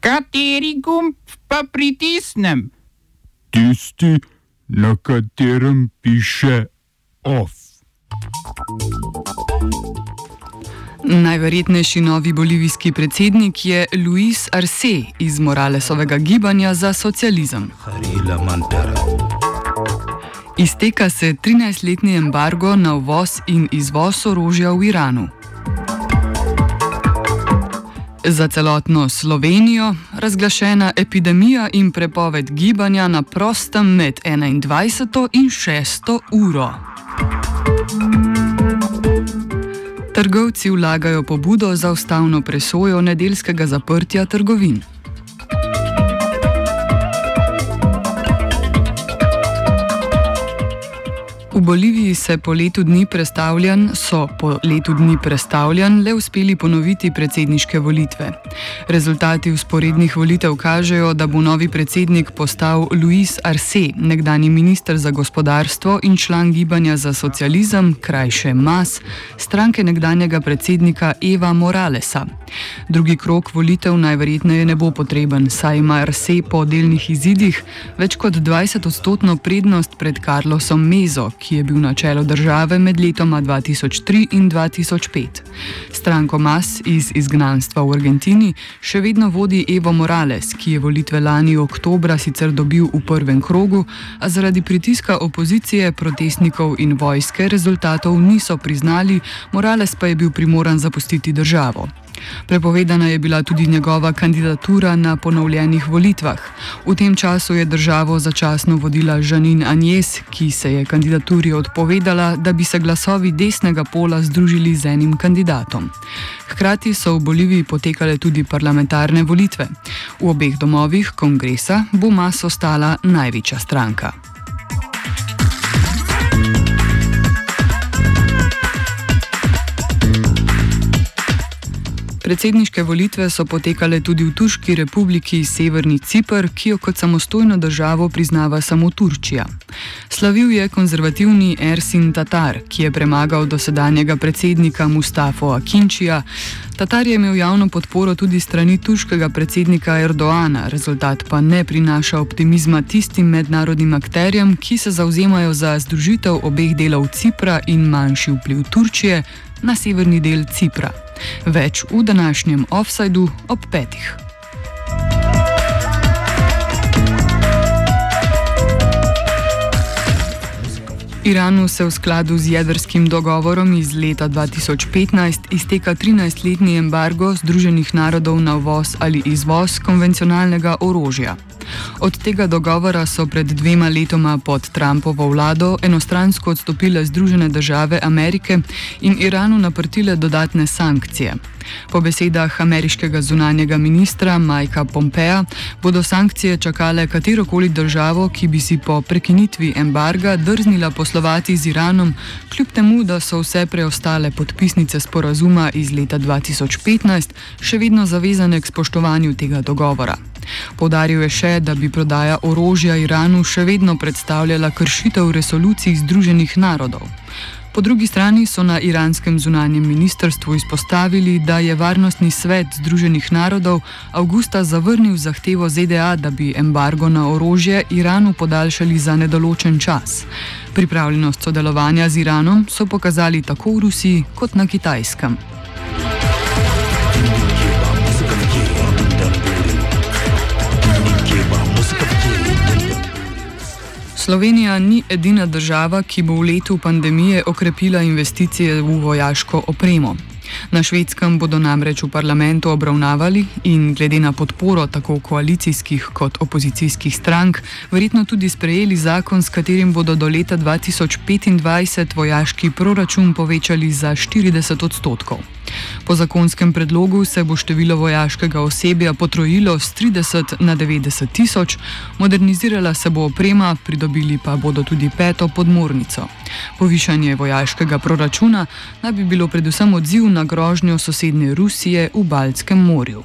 Kateri gumb pa pritisnem? Tisti, na katerem piše OF. Najverjetnejši novi bolivijski predsednik je Luis Arce iz Moralesovega gibanja za socializem. Izteka se 13-letni embargo na uvoz in izvoz orožja v Iranu. Za celotno Slovenijo razglašena epidemija in prepoved gibanja na prostem med 21. in 6. uro. Trgovci vlagajo pobudo za ustavno presojo nedeljskega zaprtja trgovin. V Boliviji se po letu dni prestavljan, so po letu dni prestavljan le uspeli ponoviti predsedniške volitve. Rezultati usporednih volitev kažejo, da bo novi predsednik postal Luis Arce, nekdani minister za gospodarstvo in član gibanja za socializem, krajše MAS, stranke nekdanjega predsednika Eva Moralesa. Drugi krok volitev najverjetneje ne bo potreben, saj ima Arce po delnih izidih več kot 20-odstotno prednost pred Carlosom Mezo, ki je bil na čelu države med letoma 2003 in 2005. Stranko MAS iz izgnanstva v Argentini še vedno vodi Evo Morales, ki je volitve lani oktobra sicer dobil v prvem krogu, a zaradi pritiska opozicije, protestnikov in vojske rezultatov niso priznali, Morales pa je bil primoran zapustiti državo. Prepovedana je bila tudi njegova kandidatura na ponovljenih volitvah. V tem času je državo začasno vodila Žanin Anjes, ki se je kandidaturi odpovedala, da bi se glasovi desnega pola združili z enim kandidatom. Hkrati so v Boliviji potekale tudi parlamentarne volitve. V obeh domovih kongresa bo mas ostala največja stranka. Predsedniške volitve so potekale tudi v Turški republiki Severni Cipr, ki jo kot samostojno državo priznava samo Turčija. Slavil je konzervativni Ersin Tatar, ki je premagal dosedanjega predsednika Mustafo Akinčija. Tatar je imel javno podporo tudi strani turškega predsednika Erdoana, rezultat pa ne prinaša optimizma tistim mednarodnim akterjem, ki se zauzemajo za združitev obeh delov Cipra in manjši vpliv Turčije na severni del Cipra. Več v današnjem offsajdu ob petih. Iranu se v skladu z jedrskim dogovorom iz leta 2015 izteka 13-letni embargo Združenih narodov na uvoz ali izvoz konvencionalnega orožja. Od tega dogovora so pred dvema letoma pod Trumpovo vlado enostransko odstopile Združene države Amerike in Iranu naprtile dodatne sankcije. Po besedah ameriškega zunanjega ministra Majka Pompeja bodo sankcije čakale katerokoli državo, ki bi si po prekinitvi embarga drznila poslovati z Iranom, kljub temu, da so vse preostale podpisnice sporazuma iz leta 2015 še vedno zavezane k spoštovanju tega dogovora. Podaril je še, da bi prodaja orožja Iranu še vedno predstavljala kršitev resolucij Združenih narodov. Po drugi strani so na iranskem zunanjem ministrstvu izpostavili, da je Varnostni svet Združenih narodov avgusta zavrnil zahtevo ZDA, da bi embargo na orožje Iranu podaljšali za nedoločen čas. Pripravljenost sodelovanja z Iranom so pokazali tako v Rusiji kot na Kitajskem. Slovenija ni edina država, ki bo v letu pandemije okrepila investicije v vojaško opremo. Na švedskem bodo namreč v parlamentu obravnavali in glede na podporo tako koalicijskih kot opozicijskih strank, verjetno tudi sprejeli zakon, s katerim bodo do leta 2025 vojaški proračun povečali za 40 odstotkov. Po zakonskem predlogu se bo število vojaškega osebja potrojilo z 30 na 90 tisoč, modernizirala se bo oprema, pridobili pa bodo tudi peto podmornico. Povišanje vojaškega proračuna naj bi bilo predvsem odziv na grožnjo sosednje Rusije v Baltskem morju.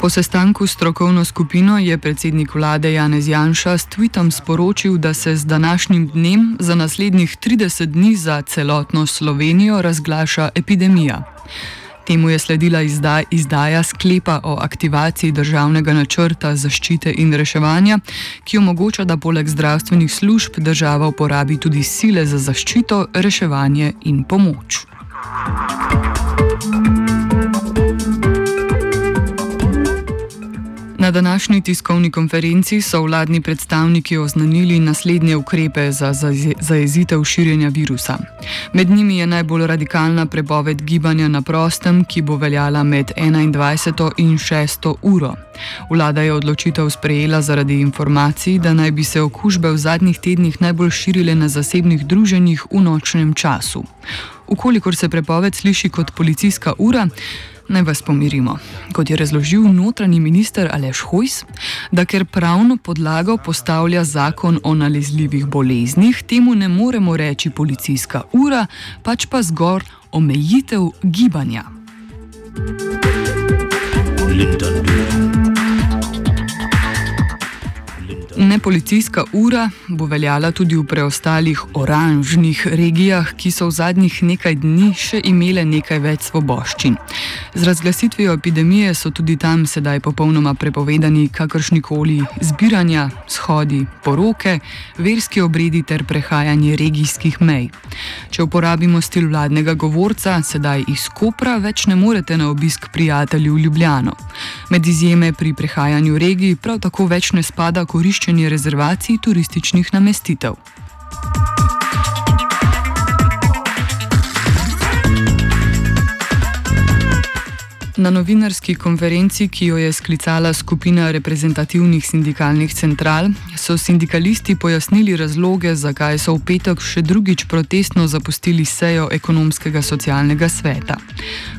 Po sestanku s strokovno skupino je predsednik vlade Janez Janša s tweetom sporočil, da se z današnjim dnem za naslednjih 30 dni za celotno Slovenijo razglaša epidemija. Temu je sledila izdaj, izdaja sklepa o aktivaciji državnega načrta zaščite in reševanja, ki omogoča, da poleg zdravstvenih služb država uporabi tudi sile za zaščito, reševanje in pomoč. Na današnji tiskovni konferenci so vladni predstavniki oznanili naslednje ukrepe za zajezitev širjenja virusa. Med njimi je najbolj radikalna prepoved gibanja na prostem, ki bo veljala med 21. in 6. uro. Vlada je odločitev sprejela zaradi informacij, da naj bi se okužbe v zadnjih tednih najbolj širile na zasebnih druženjih v nočnem času. Ukolikor se prepoved sliši kot policijska ura, Naj vas pomirimo. Kot je razložil notranji minister Aleš Hojs, da ker pravno podlago postavlja zakon o nalezljivih boleznih, temu ne moremo reči policijska ura, pač pa zgor omejitev gibanja. Lindon. Nepolicijska ura bo veljala tudi v preostalih oranžnih regijah, ki so v zadnjih nekaj dni še imele nekaj več svoboščin. Z razglasitvijo epidemije so tudi tam sedaj popolnoma prepovedani kakršnikoli zbiranja, shodi, poroke, verski obredi ter prehajanje regijskih mej. Če uporabimo stil vladnega govorca, sedaj iz Kopra več ne morete na obisk prijatelju v Ljubljano. Med izjeme pri prehajanju regij prav tako več ne spada koriščenje določanje rezervacij turističnih namestitev. Na novinarski konferenci, ki jo je sklicala skupina reprezentativnih sindikalnih central, so sindikalisti pojasnili razloge, zakaj so v petek še drugič protestno zapustili sejo ekonomskega socialnega sveta.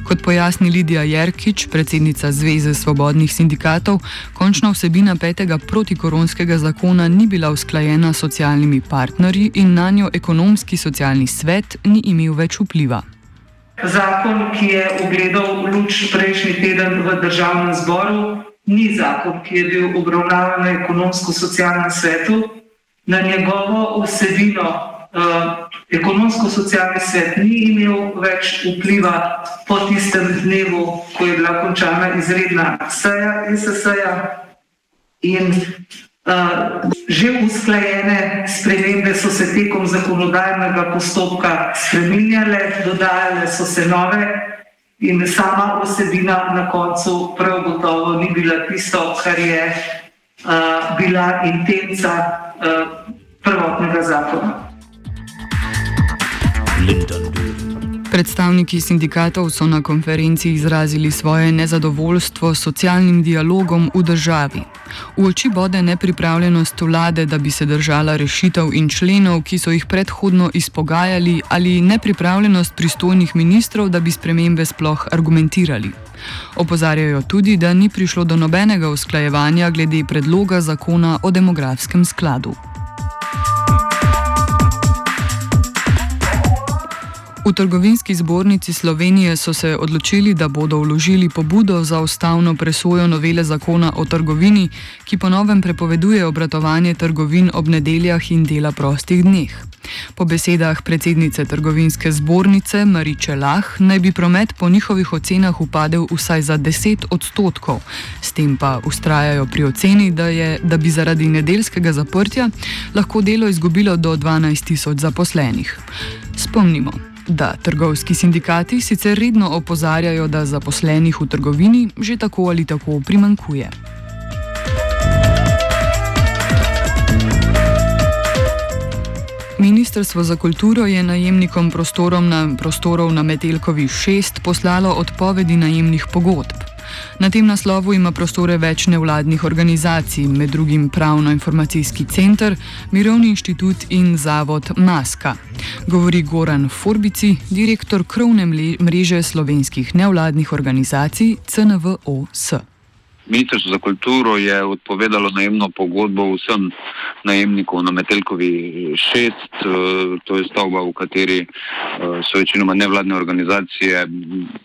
Kot pojasni Lidija Jerkič, predsednica Zveze svobodnih sindikatov, končna vsebina petega protikoronskega zakona ni bila usklajena s socialnimi partnerji in na njo ekonomski socialni svet ni imel več vpliva. Zakon, ki je ugledal luč prejšnji teden v državnem zboru, ni zakon, ki je bil obravnavan na ekonomsko-socialnem svetu. Na njegovo vsebino uh, ekonomsko-socialni svet ni imel več vpliva po tistem dnevu, ko je bila končana izredna seja SSA. In uh, že usklajene spremembe so se tekom zakonodajnega postopka spreminjale, dodajale so se nove, in sama osebina na koncu prav gotovo ni bila tisto, kar je uh, bila intenca uh, prvotnega zakona. Predstavniki sindikatov so na konferenci izrazili svoje nezadovoljstvo s socialnim dialogom v državi. V oči bode nepripravljenost vlade, da bi se držala rešitev in členov, ki so jih predhodno izpogajali, ali nepripravljenost pristojnih ministrov, da bi spremembe sploh argumentirali. Opozarjajo tudi, da ni prišlo do nobenega usklajevanja glede predloga zakona o demografskem skladu. Trgovinski zbornici Slovenije so se odločili, da bodo vložili pobudo za ustavno presojo novele zakona o trgovini, ki ponovem prepoveduje obratovanje trgovin ob nedeljah in dela prostih dneh. Po besedah predsednice trgovinske zbornice Mariče Lah naj bi promet po njihovih ocenah upadel vsaj za 10 odstotkov, s tem pa ustrajajo pri oceni, da, je, da bi zaradi nedeljskega zaprtja lahko delo izgubilo do 12 tisoč zaposlenih. Spomnimo da trgovski sindikati sicer redno opozarjajo, da zaposlenih v trgovini že tako ali tako primankuje. Ministrstvo za kulturo je najemnikom na, prostorov na Metelkovi 6 poslalo odpovedi najemnih pogodb. Na tem naslovu ima prostore več nevladnih organizacij, med drugim Pravno-informacijski center, Mirovni inštitut in Zavod Maska. Govori Goran Forbici, direktor krovne mreže slovenskih nevladnih organizacij CNVOS. Ministrstvo za kulturo je odpovedalo najemno pogodbo vsem najemnikom na Metelkovi 6. Eh, to je stavba, v kateri eh, so večinoma nevladne organizacije,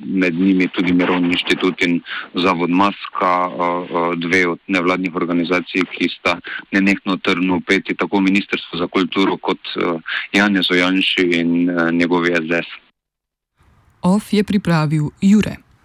med njimi tudi Mirovni inštitut in Zavod Maska, eh, dve od nevladnih organizacij, ki sta nenehno trdno upeti tako Ministrstvo za kulturo kot Janez Ojanši in njegovi SDS. OF je pripravil Jure.